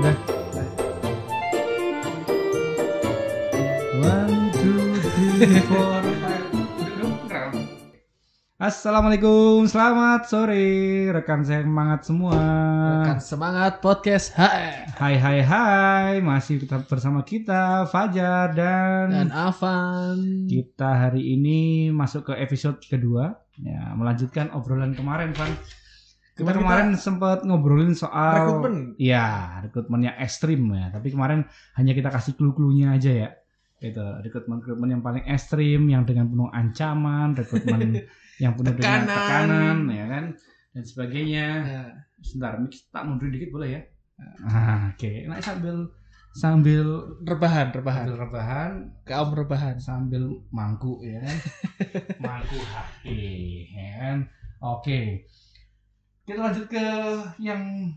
Udah. One, two, three, four, five. Assalamualaikum, selamat sore rekan semangat semua. Rekan semangat podcast HR Hai hai hai, masih tetap bersama kita Fajar dan, dan Avan. kita hari ini masuk ke episode kedua. Ya, melanjutkan obrolan kemarin, Van. Kita Kemarin sempat ngobrolin soal Rekrutmen. Iya, rekrutmen yang ekstrim ya. Tapi kemarin hanya kita kasih clue-cluenya aja ya. Itu rekrutmen-rekrutmen yang paling ekstrim, yang dengan penuh ancaman, rekrutmen yang penuh dengan Tekanan. tekanan, ya kan, dan sebagainya. Nah, Sebentar, mix tak mundur dikit boleh ya? Ah, Oke, nah sambil sambil rebahan, rebahan. sambil rebahan, Kaum rebahan. sambil mangku ya kan, mangku HP, ya kan. Oke, kita lanjut ke yang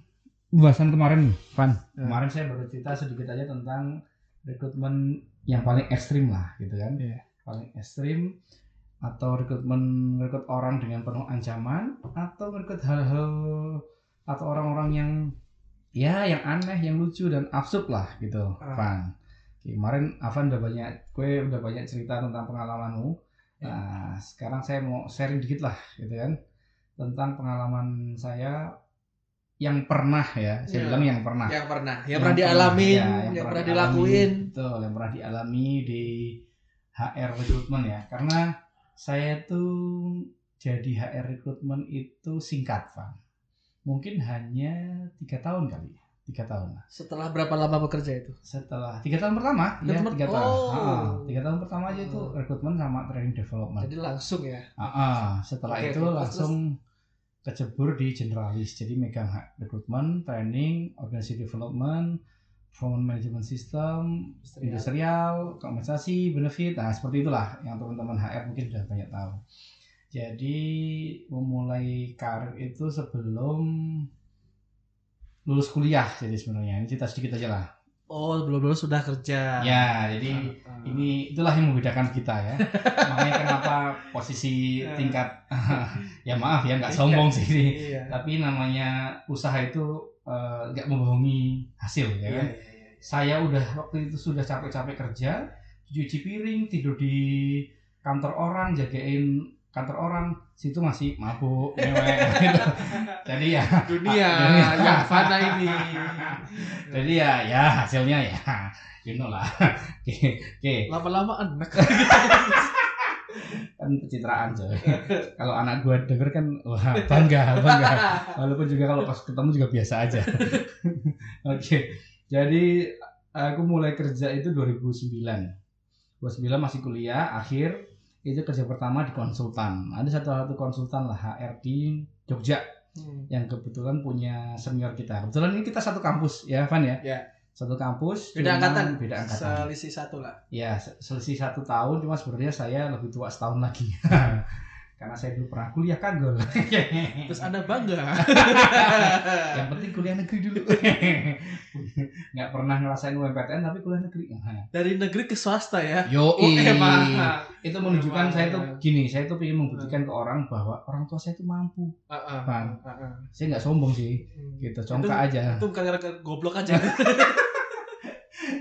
pembahasan kemarin nih, Van. Ya. Kemarin saya baru cerita sedikit aja tentang rekrutmen yang paling ekstrim lah, gitu kan. Iya. Paling ekstrim atau rekrutmen rekrut orang dengan penuh ancaman atau rekrut hal-hal atau orang-orang yang ya yang aneh, yang lucu dan absurd lah gitu, Ah. Van. Oke, Kemarin Avan udah banyak, gue udah banyak cerita tentang pengalamanmu. Ya. Nah, sekarang saya mau sharing dikit lah, gitu kan, tentang pengalaman saya yang pernah ya, saya Ya. bilang yang pernah. Yang pernah, yang, Yang pernah dialamin, ya, yang, pernah dialami, dilakuin. betul yang pernah dialami di HR recruitment ya. Karena saya tuh jadi HR recruitment itu singkat Pak. Mungkin hanya tiga tahun kali. ya tiga tahun lah Setelah berapa lama bekerja itu? setelah tiga tahun pertama Tiga ya tiga tahun oh. Ah, tiga tahun pertama aja itu Oh. rekrutmen sama training development Jadi langsung ya. Ah, ah. setelah Oke, itu. Terus, langsung kecebur di generalis jadi megang hak rekrutmen training organisasi development performance management system Industrial. industrial kompensasi benefit nah seperti itulah yang teman-teman HR mungkin sudah banyak tahu jadi memulai karir itu sebelum lulus kuliah jadi sebenarnya ini cerita sedikit aja lah Oh, belum lulus sudah kerja. ya jadi ah. ini itulah yang membedakan kita ya makanya kenapa posisi Ya. tingkat ya maaf ya nggak sombong sih ini Iya. tapi namanya usaha itu eh, nggak membohongi hasil ya Iya, kan iya, iya. saya udah waktu itu sudah capek-capek kerja cuci piring tidur di kantor orang jagain kantor orang situ masih mabuk mewek gitu. jadi ya Dunia Dunia. yang fana ini. jadi ya ya hasilnya ya you know lah oke oke Lama-lama enak. kan pencitraan coy kalau anak gua denger kan wah bangga bangga walaupun juga kalau pas ketemu juga biasa aja oke jadi aku mulai kerja itu 2009 2009 masih kuliah akhir itu kerja pertama di konsultan ada satu satu konsultan lah HR di Jogja Hmm. yang kebetulan punya senior kita kebetulan ini kita satu kampus ya Van ya Ya. satu kampus Beda angkatan. beda angkatan Selisih satu lah. ya se- selisih satu tahun cuma sebenarnya saya lebih tua setahun lagi karena saya dulu pernah kuliah kagol Terus Anda bangga. yang penting kuliah negeri dulu nggak pernah ngerasain UMPTN tapi kuliah negeri Dari negeri ke swasta ya. yo Oh, emang. itu menunjukkan Emang. saya tuh gini saya tuh ingin membuktikan ke orang bahwa orang tua saya tuh mampu Heeh. Bang. Heeh. saya nggak sombong sih gitu congkak aja Itu bukan karena goblok aja.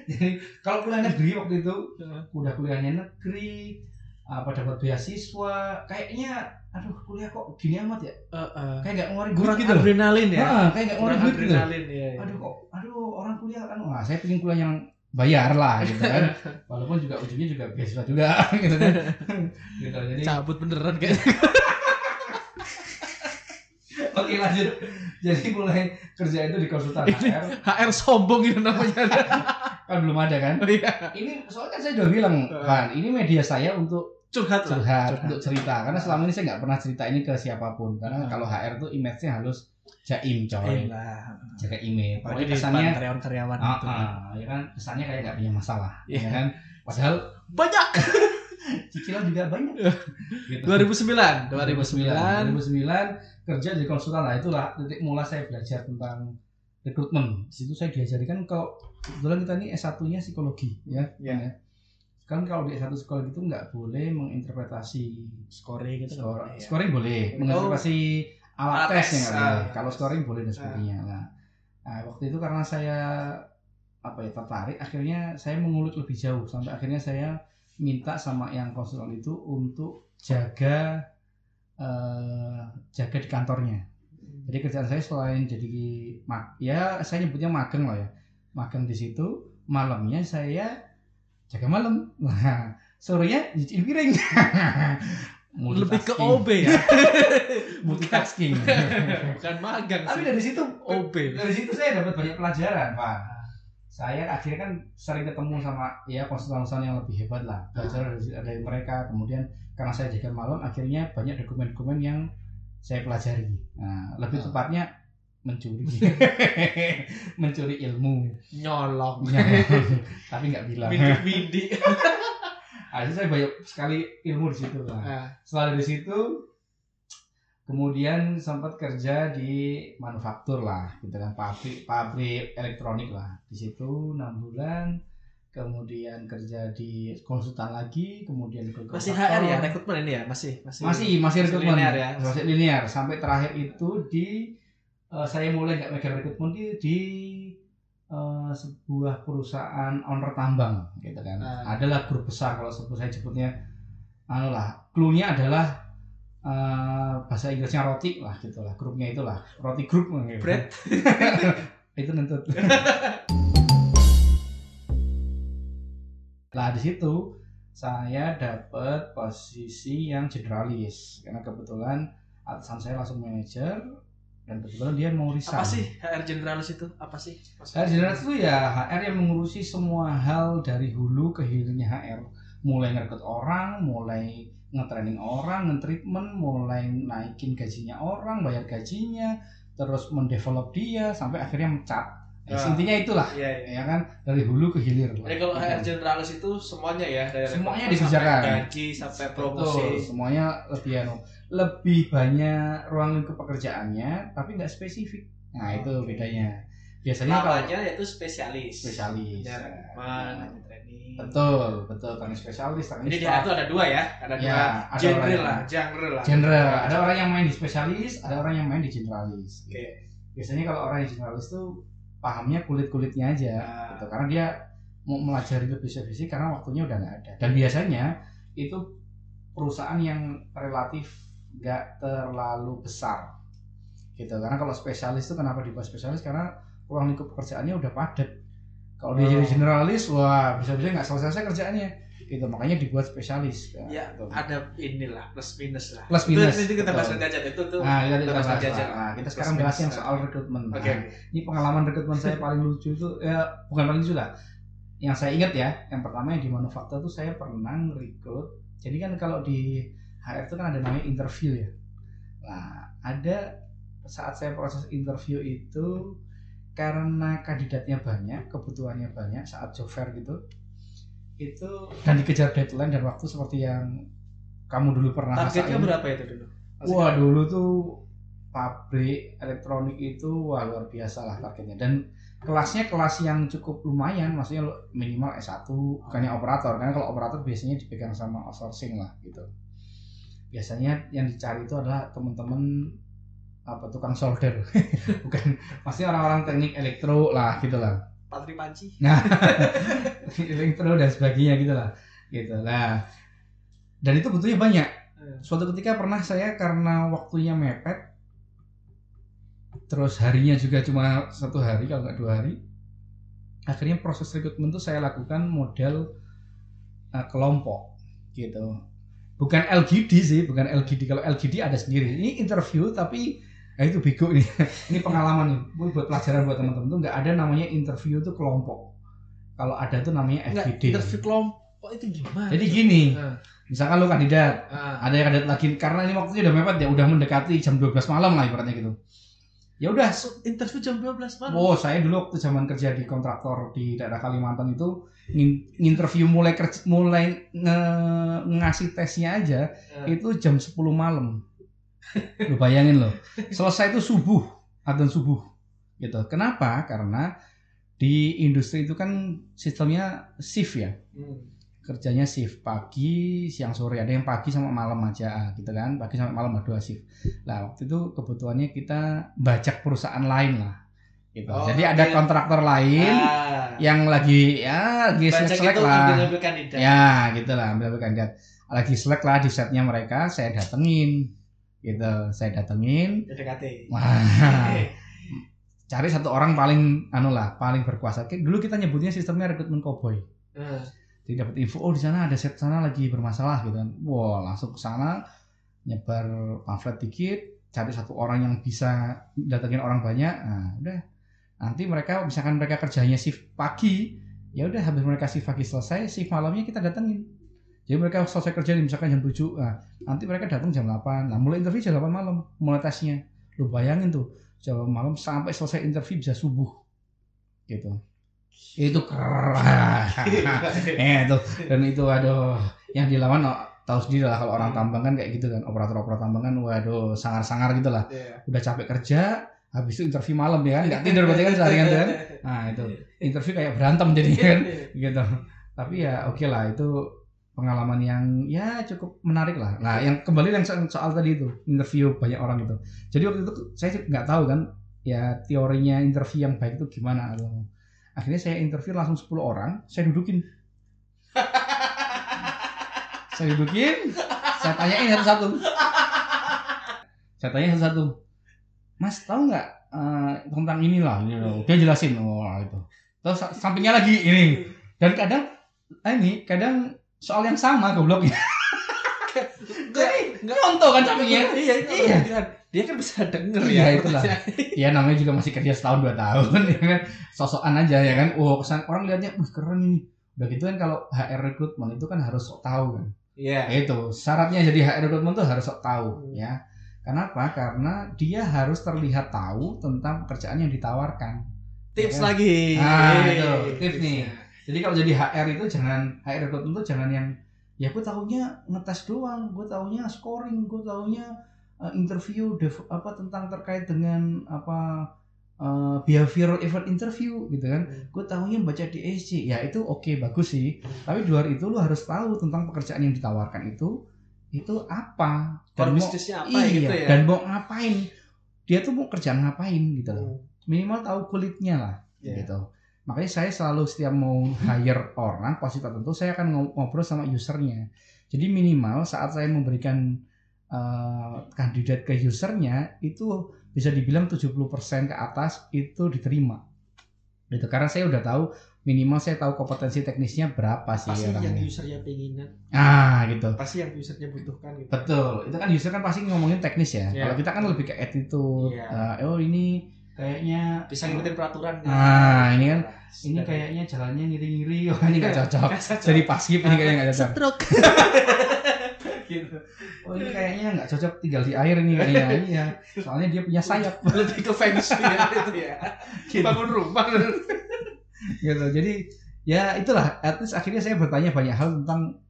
jadi kalau kuliah negeri waktu itu udah kuliahnya negeri apa dapat beasiswa kayaknya aduh kuliah kok gini amat ya Heeh. kayak nggak ngeluarin duit Kurang gitu adrenalin ya. Ah, kayak nggak ngeluarin duit gitu adrenalin ya. aduh kok aduh orang kuliah kan wah saya pengen kuliah yang bayar lah gitu kan walaupun juga ujungnya juga beasiswa juga gitu kan gitu jadi cabut beneran kayak oke lanjut jadi mulai kerja itu di konsultan Ini- HR HR sombong itu namanya. kan belum ada kan Oh iya. ini soalnya kan saya udah bilang kan ini media saya untuk Curhat lah. curhat untuk cerita karena selama ini saya nggak pernah cerita ini ke siapa pun karena Hmm. kalau HR tuh image-nya harus jaim coy Iya. jaga image pokoknya di kesannya depan karyawan-karyawan ah, gitu. ah, ya kan kesannya kayak nggak punya masalah Iya. ya kan padahal Banyak. cicilan juga banyak gitu. 2009. 2009 2009. 2009 kerja di konsultan lah itulah titik mulai saya belajar tentang rekrutmen di situ saya diajarkan kalau kebetulan kita ini S1 nya psikologi ya kan ya. Kan kalau di S1 psikologi itu nggak boleh menginterpretasi Scoring gitu. skor, nggak boleh ya. scoring boleh Oh. menginterpretasi alat Alat tes tes, yang boleh ah. kalau scoring boleh dan sebagainya nah Nah, waktu itu karena saya apa ya tertarik, akhirnya saya mengulik lebih jauh sampai akhirnya saya minta sama yang konsultan itu untuk jaga eh, jaga di kantornya. Jadi kerjaan saya selain jadi mak ya saya nyebutnya magang lah ya. Magang di situ, malamnya saya jaga malam. Nah, sorenya nyuciin piring. Lebih ke. OB ya. multitasking. Bukan magang Tapi dari situ OB. dari situ saya dapat banyak pelajaran, Pak. Saya akhirnya kan sering ketemu sama ya konsultan-konsultan yang lebih hebat lah. Belajar dari, dari mereka. Kemudian karena saya jaga malam, akhirnya banyak dokumen-dokumen yang saya pelajari. Nah, lebih tepatnya mencuri, mencuri ilmu. Nyolong. Tapi nggak bilang. Mindi-mindi. Akhirnya saya banyak sekali ilmu di situ lah. Ah, setelah dari situ kemudian sempat kerja di manufaktur lah gitu kan pabrik pabrik elektronik lah di situ enam bulan kemudian kerja di konsultan lagi kemudian ke Masih. HR ya, rekrutmen ini ya? Masih masih. masih masih masih rekrutmen linear ya? masih linear sampai terakhir itu di eh, saya mulai nggak megang rekrutmen di, di eh, sebuah perusahaan owner tambang gitu kan Ah. adalah grup besar kalau sebut saya sebutnya anu lah clue-nya adalah eh, bahasa Inggrisnya roti lah gitulah grupnya itulah roti grup gitu. Bread. itu nentut Nah di situ saya dapat posisi yang generalis karena kebetulan atasan saya langsung manajer dan kebetulan dia mau resign. Apa sih HR generalis itu? Apa sih? HR generalis itu ya HR yang mengurusi semua hal dari hulu ke hilirnya HR. Mulai ngerekrut orang, mulai nge-training orang, nge-treatment, mulai naikin gajinya orang, bayar gajinya, terus mendevelop dia sampai akhirnya mencat. Ya, Ya. intinya itulah Iya, iya. ya kan dari hulu ke hilir. Jadi kalau Gitu. HR generalis itu semuanya ya dari Semuanya dikerjakan. gaji sampai promosi. Betul, semuanya lebih anu, lebih banyak ruang lingkup pekerjaannya, tapi nggak spesifik. Nah itu bedanya. Biasanya kalau Namanya yaitu spesialis. spesialis. Ya, training. betul, betul. Teknik spesialis, teknik Jadi di staff. Itu ada dua ya, ada Ya, dua ada genre lah, genre lah. genre. Ada orang yang main di spesialis, ada orang yang main di generalis. Oke. Biasanya kalau orang yang generalis tuh pahamnya kulit-kulitnya aja, Nah. gitu. Karena dia mau melajari lebih spesifik karena waktunya udah nggak ada. Dan biasanya itu perusahaan yang relatif nggak terlalu besar, gitu. Karena kalau spesialis itu kenapa dibuat spesialis? Karena ruang lingkup pekerjaannya udah padat. Kalau dia Oh. jadi generalis, wah bisa-bisa nggak selesai kerjaannya. Gitu, makanya dibuat spesialis. Ya, gitu. ada inilah plus minus lah. Plus Itu- minus, Itu, kita bahas nanti aja itu tuh. Nah, kita, Kita bahas nanti aja. Nah, kita Plus sekarang bahas yang soal rekrutmen. Oke. Nah, ini pengalaman rekrutmen saya paling lucu itu ya bukan paling lucu lah. Yang saya ingat ya, yang pertama yang di manufaktur itu saya pernah rekrut. Jadi kan kalau di HR itu kan ada namanya interview ya. Nah, ada saat saya proses interview itu karena kandidatnya banyak, kebutuhannya banyak saat job fair gitu. Itu dan dikejar deadline dan waktu seperti yang kamu dulu pernah Targetnya rasain. berapa itu dulu? Masih Wah dulu tuh pabrik elektronik itu wah luar biasa lah targetnya dan kelasnya kelas yang cukup lumayan maksudnya minimal S1 bukannya operator karena kalau operator biasanya dipegang sama outsourcing lah gitu biasanya yang dicari itu adalah teman-teman apa tukang solder bukan maksudnya orang-orang teknik elektro lah gitu lah Patri Panci. Nah, elektro dan sebagainya gitu lah. Gitu. Dan itu butuhnya banyak. Suatu ketika pernah saya karena waktunya mepet, terus harinya juga cuma satu hari kalau nggak dua hari, akhirnya proses rekrutmen itu saya lakukan model uh, kelompok gitu. Bukan LGD sih, bukan LGD. Kalau LGD ada sendiri. Ini interview tapi Nah itu bego nih. Ini pengalaman nih. Buat buat pelajaran buat teman-teman tuh nggak ada namanya interview itu kelompok. Kalau ada tuh namanya FGD. interview kelompok itu gimana? Jadi gini, Nah, misalkan lu kandidat, ah, ada yang kandidat lagi karena ini waktunya udah mepet ya, udah mendekati jam 12 malam lah ibaratnya gitu. Ya udah, interview jam 12 malam. oh saya dulu waktu zaman kerja di kontraktor di daerah Kalimantan itu ngin- nginterview mulai kerja, mulai nge- ngasih tesnya aja Eh, itu jam 10 malam. Lu bayangin loh. Selesai itu subuh, adzan subuh. Gitu. Kenapa? Karena di industri itu kan sistemnya shift ya. hmm. Kerjanya shift pagi, siang, sore. Ada yang pagi sama malam aja gitu kan. Pagi sampai malam ada dua shift. Nah, waktu itu kebutuhannya kita bajak perusahaan lain lah. gitu. Oh, Jadi ada oke. kontraktor lain Ah. yang lagi ya lagi selek lah. kandidat. Ya, gitu lah, ambil kandidat. Lagi selek lah di setnya mereka, saya datengin. Gitu, saya datengin. PDKT. Wah, cari satu orang paling anu lah, paling berkuasa. Dulu kita nyebutnya sistemnya rekrutmen cowboy. Ah. Jadi dapat info, oh di sana ada set sana lagi bermasalah gitu kan. Wah, langsung ke sana nyebar pamflet dikit, cari satu orang yang bisa datengin orang banyak. Nah, udah. Nanti mereka misalkan mereka kerjanya shift pagi, ya udah habis mereka shift pagi selesai, shift malamnya kita datengin. Jadi mereka selesai kerja misalkan jam 7. Nah, nanti mereka datang jam 8. Nah, mulai interview jam 8 malam, mulai tesnya. Lu bayangin tuh, jam 8 malam sampai selesai interview bisa subuh. Gitu. Itu keren. eh itu. Dan itu aduh yang dilawan oh, tahu sendiri lah kalau orang tambang kan kayak gitu kan. Operator-operator tambang kan waduh sangar-sangar gitu lah. Iya. udah capek kerja habis itu interview malam ya kan. Nggak tidur berarti kan seharian kan. Nah itu. Interview kayak berantem jadi kan. Gitu. Tapi ya oke lah itu pengalaman yang ya cukup menarik lah. Nah yang kembali yang soal, soal tadi itu interview banyak orang itu jadi waktu itu saya nggak tahu kan ya teorinya interview yang baik itu gimana atau akhirnya saya interview langsung 10 orang saya dudukin. Saya dudukin saya tanyain satu-satu saya tanya satu-satu mas tahu nggak eh, tentang inilah? Ini loh. dia jelasin oh itu. Terus sa- sampingnya lagi ini. Dan kadang ah, ini kadang soal yang sama gobloknya Contoh kan sampingnya Iya, itu Iya. iya. Dia kan bisa denger Iya, ya. itulah. ya namanya juga masih kerja setahun dua tahun ya kan sosokan aja ya kan oh kesan orang lihatnya wih keren ini udah gitu kan kalau HR recruitment itu kan harus sok tahu kan Iya. Ya itu syaratnya jadi HR recruitment tuh harus sok tahu Hmm. ya kenapa karena dia harus terlihat tahu tentang pekerjaan yang ditawarkan Tips Ya kan? lagi. Ah, Yeay, itu, tips nih. jadi kalau jadi HR itu jangan HR recruitment tuh jangan yang ya gue taunya ngetes doang. Gue taunya scoring gue taunya uh, interview dev- apa tentang terkait dengan apa uh, behavioral event interview gitu kan. Hmm. gue tahunya baca di SC ya itu oke bagus sih. Tapi di luar itu lu harus tahu tentang pekerjaan yang ditawarkan itu itu apa? Core mau apa iya gitu ya. dan mau ngapain? Dia tuh mau kerjaan ngapain gitu loh. Hmm. minimal tahu kulitnya lah Iya. gitu makanya saya selalu setiap mau hire orang pasti tertentu saya akan ngobrol sama usernya jadi minimal saat saya memberikan eh, kandidat ke usernya itu bisa dibilang 70% ke atas itu diterima gitu karena saya udah tahu minimal saya tahu kompetensi teknisnya berapa sih Pasti yang orangnya usernya penginan. ah gitu Pasti yang usernya butuhkan gitu. Betul, itu kan user kan pasti ngomongin teknis ya. Iya. Kalau kita kan lebih ke attitude. Iya. Eh, oh ini kayaknya Bisa ngikutin peraturan. kan? Ah, ini kan- ini Dari- kayaknya jalannya ngiri-ngiri. Oh, ini nggak cocok. Nggak cocok. Jadi paskib ini kayaknya nggak cocok. Stroke. gitu. Oh ini kayaknya nggak cocok tinggal di air ini kayaknya. Iya. Soalnya dia punya sayap. Lebih ke feng shui ya, itu ya. Gitu. Bangun rumah. gitu. Jadi ya itulah. At least akhirnya saya bertanya banyak hal tentang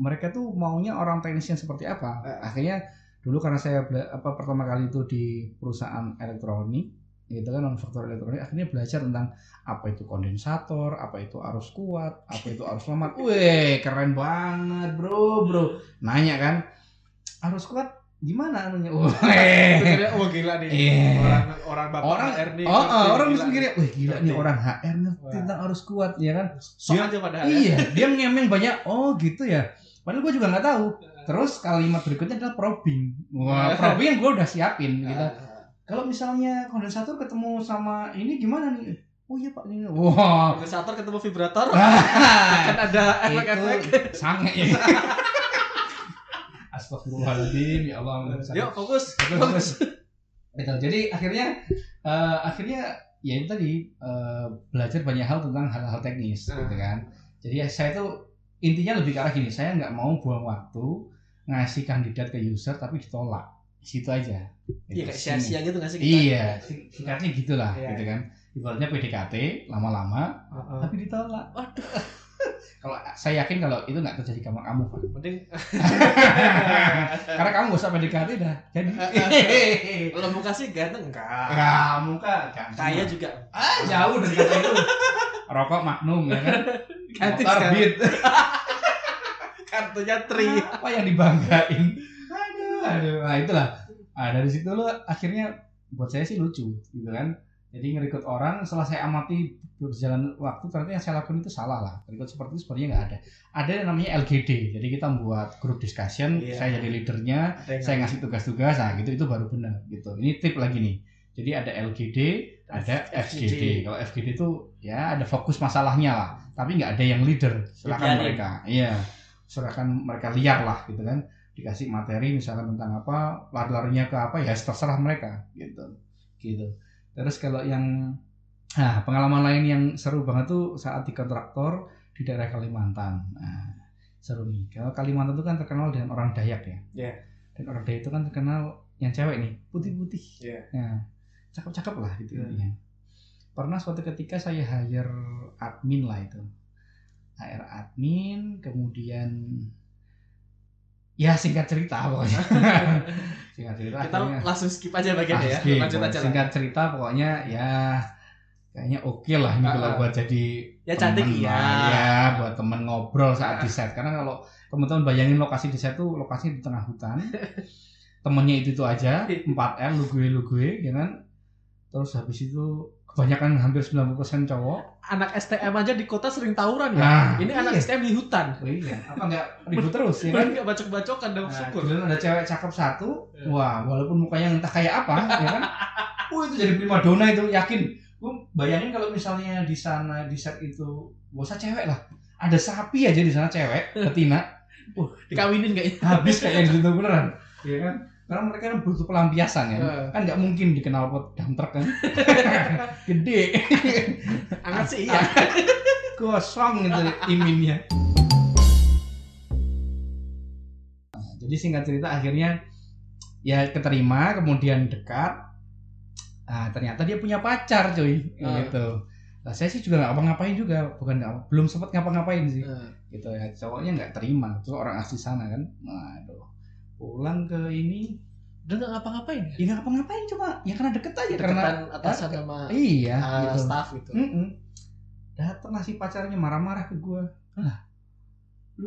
mereka tuh maunya orang teknisnya seperti apa. Akhirnya dulu karena saya apa pertama kali itu di perusahaan elektronik gitu kan manufaktur elektronik akhirnya belajar tentang apa itu kondensator, apa itu arus kuat, apa itu arus lemah. Wih, keren banget, Bro, Bro. Nanya kan, arus kuat gimana anunya? Wih. Pikirnya, oh gila nih. Iya. Orang orang bapak Orang- HR nih. Oh, oh, nih, orang bisa mikirnya, wih gila nih orang HR Wah. tentang arus kuat, ya kan? Sok Dia- aja padahal. Iya, dia ngemeng banyak. Oh gitu ya. Padahal gue juga nggak tahu. Terus kalimat berikutnya adalah probing. Wah, probing yang gue udah siapin gitu. Kalau misalnya kondensator ketemu sama ini gimana nih? Oh iya pak ini. Wah. Kondensator ketemu vibrator. Ah, Kan ada efek-efek. itu sange ya. Astagfirullahaladzim ya Allah. Yuk fokus. Bagus. Betul. Jadi akhirnya eh, akhirnya ya itu tadi eh, belajar banyak hal tentang hal-hal teknis Nah. gitu kan. Jadi ya saya tuh intinya lebih ke arah gini, saya nggak mau buang waktu ngasih kandidat ke user tapi ditolak. Situ aja. Iya kayak sia-sia gitu nggak sih? kita? Iya, sing- singkatnya gitulah Iya. gitu kan. Ibaratnya PDKT lama-lama Heeh. tapi ditolak. Waduh. kalau saya yakin kalau itu nggak terjadi sama kamu, Pak. Mending Karena kamu gak usah PDKT dah. Jadi lo muka sih ganteng enggak. kamu kan Kaya juga. ah jauh dari kata itu rokok magnum ya kan Ganti motor beat Kartunya tri. apa yang dibanggain nah itulah nah dari situ lo akhirnya buat saya sih lucu gitu kan Jadi ngerekrut orang setelah saya amati berjalan waktu ternyata yang saya lakukan itu salah lah. Rekrut seperti itu sebenarnya nggak ada. Ada yang namanya LGD. Jadi kita membuat grup discussion, Iya. saya jadi leadernya, yang saya ngasih tugas-tugas, nah gitu itu baru benar gitu. Ini tip lagi nih. Jadi ada LGD, ada FGD. Kalau FGD itu ya ada fokus masalahnya lah, tapi nggak ada yang leader. Silakan mereka, iya, silakan mereka liar lah gitu kan. Dikasih materi misalkan tentang apa, lari-larinya ke apa ya terserah mereka gitu, gitu. Terus kalau yang nah pengalaman lain yang seru banget tuh saat di kontraktor di daerah Kalimantan. Nah, seru nih. Kalau Kalimantan itu kan terkenal dengan orang Dayak ya. Iya. Dan orang Dayak itu kan terkenal yang cewek nih, putih-putih. Iya. Nah, cakep-cakep lah gitu Hmm. intinya. Pernah suatu ketika saya hire admin lah itu. HR admin, kemudian ya singkat cerita pokoknya. singkat cerita Kita akhirnya- langsung skip aja bagiannya ya. Skip. Lanjut aja lah. Singkat cerita pokoknya ya kayaknya oke lah ini kalau ah. buat jadi Ya cantik temen iya. lah, ya buat temen ngobrol saat Ah. di set karena kalau teman-teman bayangin lokasi di set tuh lokasinya di tengah hutan temennya itu itu aja 4 L lu gue lu gue ya kan terus habis itu kebanyakan hampir 90% cowok Anak STM aja di kota sering tawuran ya. Nah, Ini anak iya. STM di hutan. oh iya apa enggak ribut terus ya kan Kan nggak bacok-bacokan dong Nah, syukur. kemudian ada cewek cakep satu, Iya. wah walaupun mukanya entah kayak apa, ya kan? Wah itu jadi prima dona itu yakin. Gue bayangin kalau misalnya di sana di set itu, gak usah cewek lah, ada sapi aja di sana cewek, betina, Dikawinin kayaknya. habis kayak gitu beneran, ya kan? Karena mereka kan butuh pelampiasan ya, Heeh. kan nggak mungkin dikenal pot dump truck kan, gede, Anget sih iya. kosong gitu iminnya. Nah, Jadi singkat cerita akhirnya ya keterima kemudian dekat. Nah, ternyata dia punya pacar cuy Ah. gitu. Nah, saya sih juga nggak ngapa-ngapain juga, bukan nggak- belum sempat ngapa-ngapain sih Heeh. gitu ya. Cowoknya nggak terima, terus orang asli sana kan. Waduh. Pulang ke ini, Udah nggak ngapa-ngapain ya? ya nggak ngapa-ngapain cuma ya karena deket aja karena Deketan atasan sama iya uh, gitu. staff gitu. Mm-mm. Datang lah si pacarnya marah-marah ke gua.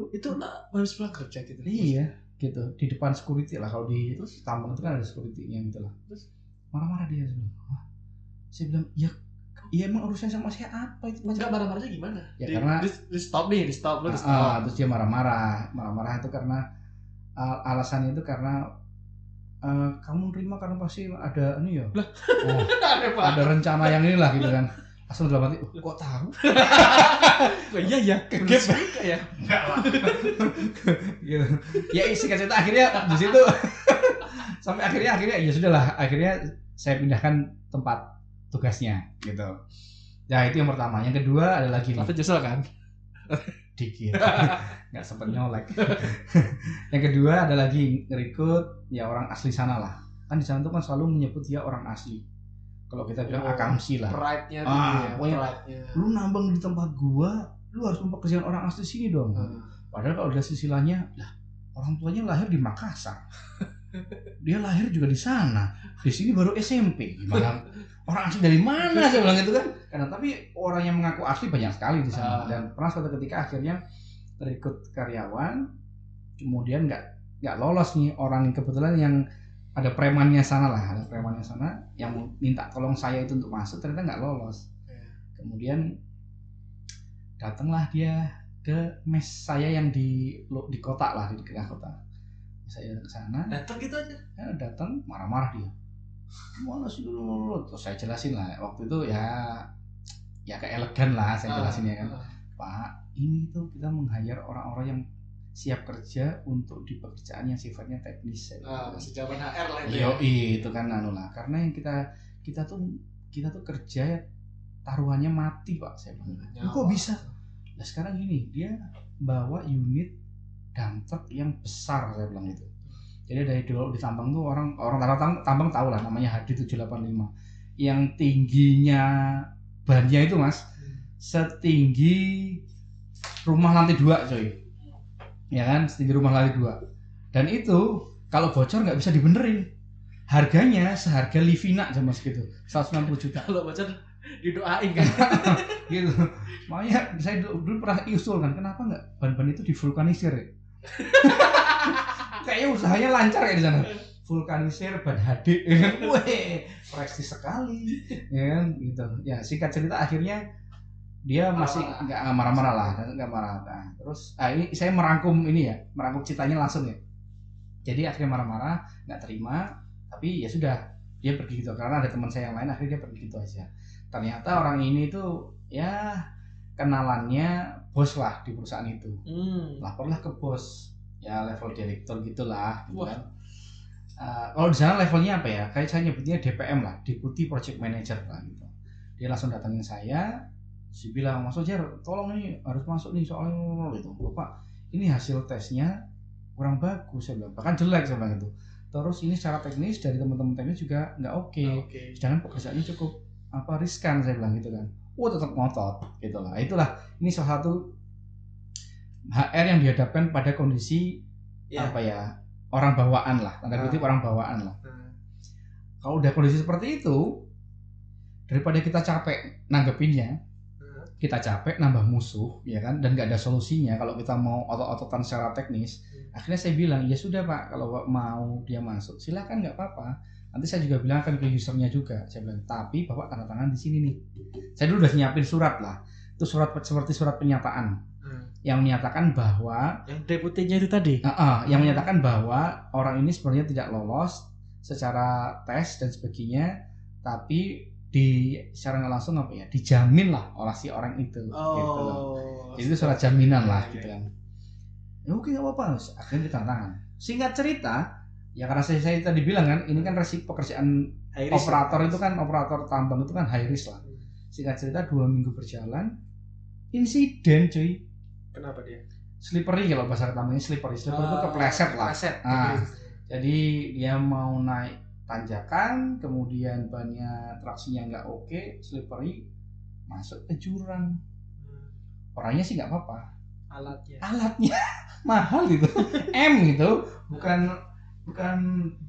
Itu lah harus pulang kerja gitu. Iya, gitu. Di depan security lah kalau di terus tambang itu kan ada security-nya gitu lah. Terus marah-marah dia. Wah, Saya bilang, "Ya, iya emang urusan sama saya apa itu?" Enggak marah-marahnya gimana? Ya, di, karena- di, di stop nih, di stop lu di Ah, stop. terus dia marah-marah. Marah-marah itu karena uh, alasannya itu karena uh, kamu nerima karena pasti ada ini ya. Lah. Oh, Ada pak. ada rencana yang inilah gitu kan. Langsung dalam hati, "Oh, kok tahu? iya ya, Kegep. ya. Enggak lah. gitu. Ya singkat cerita akhirnya di situ sampai akhirnya akhirnya ya sudahlah akhirnya saya pindahkan tempat tugasnya gitu. Ya itu yang pertama. Yang kedua ada lagi Tapi nyesel kan? Dikit nggak sempet nyolek. yang kedua ada lagi ngerekrut ya orang asli sana lah. Kan di sana tuh kan selalu menyebut dia orang asli. Kalau kita bilang Oh, akamsi lah. Pride-nya Ah, ya, pokoknya- pride-nya. Lu nambang di tempat gua, lu harus mempekerjakan orang asli sini dong. Heeh. Padahal kalau udah sisilanya, lah orang tuanya lahir di Makassar. Dia lahir juga di sana. Di sini baru SMP. Gimana? Orang asli dari mana saya bilang gitu kan? Karena tapi orang yang mengaku asli banyak sekali di sana. Ah. Dan pernah suatu ketika akhirnya terikut karyawan, kemudian nggak nggak lolos nih orang yang kebetulan yang ada premannya sana lah, ada premannya sana yang minta tolong saya itu untuk masuk ternyata nggak lolos. Iya. Kemudian datanglah dia ke mes saya yang di di kota lah di tengah kota saya ke sana Datang gitu aja. ya, datang marah-marah dia mana sih lu terus saya jelasin lah waktu itu ya ya ke elegan lah saya jelasin ya kan Ah, pak ini tuh kita meng-hire orang-orang yang siap kerja untuk di pekerjaan yang sifatnya teknis saya ah, masih zaman HR lah itu. Ya. itu kan anu lah. Karena yang kita kita tuh kita tuh kerja taruhannya mati pak saya bilang. Nyawa. Kok bisa? Nah sekarang gini dia bawa unit truck yang besar saya bilang itu. Jadi dari dulu di tambang tuh orang orang tambang tambang tahu lah namanya HD 785 yang tingginya bannya itu mas setinggi rumah lantai dua coy. Ya kan? Setinggi rumah lantai dua. Dan itu kalau bocor nggak bisa dibenerin. Harganya seharga Livina sama segitu 160 juta. Kalau baca didoain kan. gitu. Makanya saya dulu, dulu pernah usul kan. Kenapa nggak ban-ban itu divulkanisir ya? kayaknya usahanya lancar ya di sana vulkanisir ban HD? Weh, prestis sekali. Ya kan gitu. Ya singkat cerita akhirnya dia masih nggak nggak marah-marah lah nggak marah. Nah, terus ah, ini saya merangkum ini ya merangkum ceritanya langsung ya. Jadi akhirnya marah-marah nggak terima tapi ya sudah dia pergi gitu. Karena ada teman saya yang lain akhirnya dia pergi gitu aja. Ternyata orang ini tuh ya kenalannya bos lah di perusahaan itu. Hmm. laporlah ke bos ya level direktur gitulah gitu Wah. kan. Eh, kalau di sana levelnya apa ya? Kayak saya nyebutnya DPM lah deputy project manager lah gitu. Dia langsung datangin saya si bilang mas Ojar tolong ini harus masuk nih soalnya gitu. Bapak ini hasil tesnya kurang bagus saya bilang. Bahkan jelek saya bilang gitu. Terus ini secara teknis dari teman-teman teknis juga nggak oke. Oke. sedangkan pekerjaannya cukup apa riskan saya bilang gitu kan. Oh tetap ngotot gitu lah. Itulah ini salah satu HR yang dihadapkan pada kondisi Ya. apa ya orang bawaan lah tanda kutip orang bawaan lah. Nah, kalau udah kondisi seperti itu daripada kita capek nanggepinnya nah. kita capek nambah musuh ya kan dan nggak ada solusinya kalau kita mau otot-ototan secara teknis Hmm. akhirnya saya bilang ya sudah pak kalau mau dia masuk silakan nggak apa-apa. Nanti saya juga bilang akan ke usernya juga. Saya bilang tapi bapak tanda tangan di sini nih. Saya dulu udah nyiapin surat lah. Itu surat seperti surat pernyataan. Hmm. Yang menyatakan bahwa Yang deputinya itu tadi. Ah, ah, yang menyatakan bahwa orang ini sebenarnya tidak lolos secara tes dan sebagainya tapi di secara langsung apa ya dijamin lah oleh si orang itu gitu loh. Oh. Jadi itu surat jaminan lah Iya, gitu iya. kan. Ya oke nggak apa-apa, akhirnya ditantangan. Singkat cerita, ya karena saya, saya tadi bilang kan, ini kan resiko pekerjaan operator itu kan operator tambang itu kan high risk lah. Singkat cerita dua minggu berjalan, insiden cuy, Kenapa dia? slippery kalau bahasa tambangnya slippery, slippery itu Oh, kepleset lah. Kepleset. Ah. Oke. Jadi dia mau naik tanjakan, kemudian bannya traksinya nggak oke, slippery, masuk ke jurang. Hmm. Orangnya sih nggak apa-apa, Alatnya. alatnya mahal gitu M gitu bukan bukan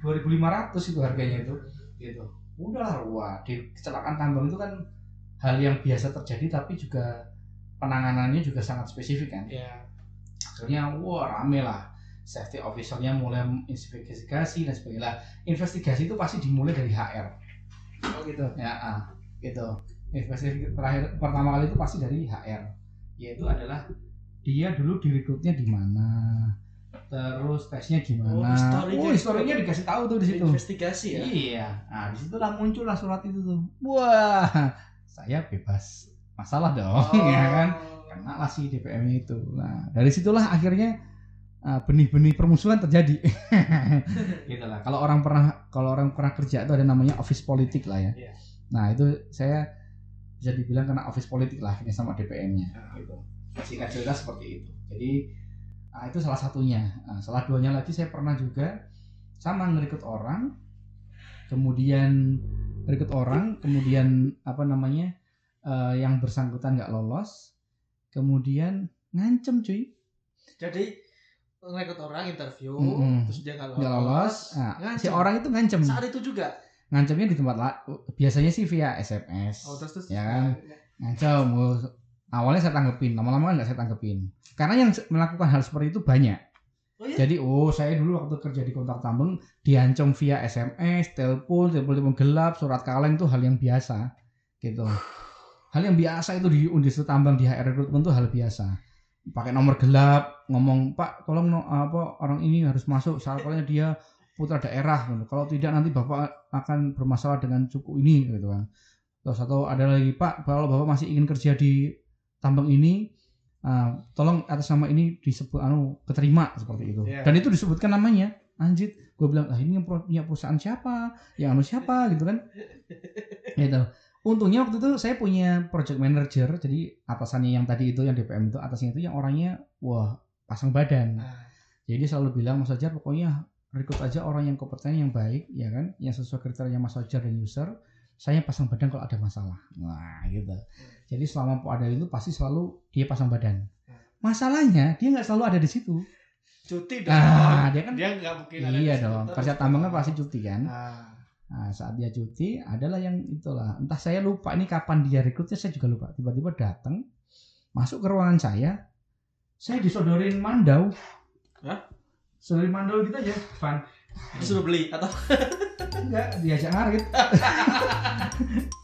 2500 itu harganya itu gitu udahlah wah di kecelakaan tambang itu kan hal yang biasa terjadi tapi juga penanganannya juga sangat spesifik kan. Ya. akhirnya wah rame lah. Safety officernya mulai investigasi dan sebagainya. Investigasi itu pasti dimulai dari HR Oh gitu. ya ah, gitu. Investigasi terakhir pertama kali itu pasti dari HR yaitu adalah dia dulu direkrutnya di mana terus tesnya gimana Oh, historinya oh historinya dikasih tahu tuh di situ. Investigasi ya. iya. Nah di situlah muncullah surat itu tuh. Wah saya bebas masalah dong Oh. ya kan? Kena lah si DPM itu. Nah dari situlah akhirnya uh, benih-benih permusuhan terjadi. Gitu lah. Kalau orang pernah kalau orang pernah kerja itu ada namanya office politik lah ya. Iya. nah itu saya bisa dibilang kena office politik lah ini sama DPM-nya gitu. Singkat cerita seperti itu. Jadi nah, itu salah satunya. Nah, salah duanya lagi saya pernah juga sama ngerekrut orang kemudian rekrut orang kemudian apa namanya eh, yang bersangkutan nggak lolos kemudian ngancem cuy Jadi ngerekrut orang interview, Mm-mm. terus dia nggak lolos. nggak lolos nah, si orang itu ngancem Saat itu juga. ngancemnya di tempat la- biasanya sih via SMS Oh terus terus. Ya kan? ngancem oh, awalnya saya tanggepin lama-lama kan nggak saya tanggepin karena yang melakukan hal seperti itu banyak Oh iya? jadi oh saya dulu waktu kerja di kontak tambang diancam via SMS telepon telepon telepon gelap surat kaleng itu hal yang biasa gitu hal yang biasa itu di industri tambang di HR recruitment itu hal biasa. Pakai nomor gelap ngomong pak tolong no- apa orang ini harus masuk syaratnya dia putra daerah gitu. kalau tidak nanti bapak akan bermasalah dengan suku ini gitu kan. Terus atau ada lagi pak kalau bapak masih ingin kerja di tambang ini ah, tolong atas nama ini disebut anu keterima seperti itu. Iya. dan itu disebutkan namanya. Anjir gue bilang ah ini yang punya perusahaan siapa? Yang anu siapa? Gitu kan. Gitu untungnya waktu itu saya punya project manager jadi atasannya yang tadi itu yang DPM itu atasnya itu yang orangnya wah pasang badan. Nah, jadi selalu bilang Mas Fajar pokoknya rekrut aja orang yang kompeten yang baik ya kan? Yang sesuai kriteria Mas Fajar dan user saya pasang badan kalau ada masalah. Nah gitu. Jadi selama ada itu pasti selalu dia pasang badan. Masalahnya dia nggak selalu ada di situ. Cuti dong. ah dia kan dia nggak mungkin ada iya di situ dong kerja tambang kan pasti cuti kan? Nah, Nah, saat dia cuti adalah yang itulah. Entah saya lupa ini kapan dia rekrutnya saya juga lupa. Tiba-tiba datang masuk ke ruangan saya. Saya disodorin mandau. Hah? Sodorin mandau gitu aja, Van. Lu beli atau enggak diajak ngarit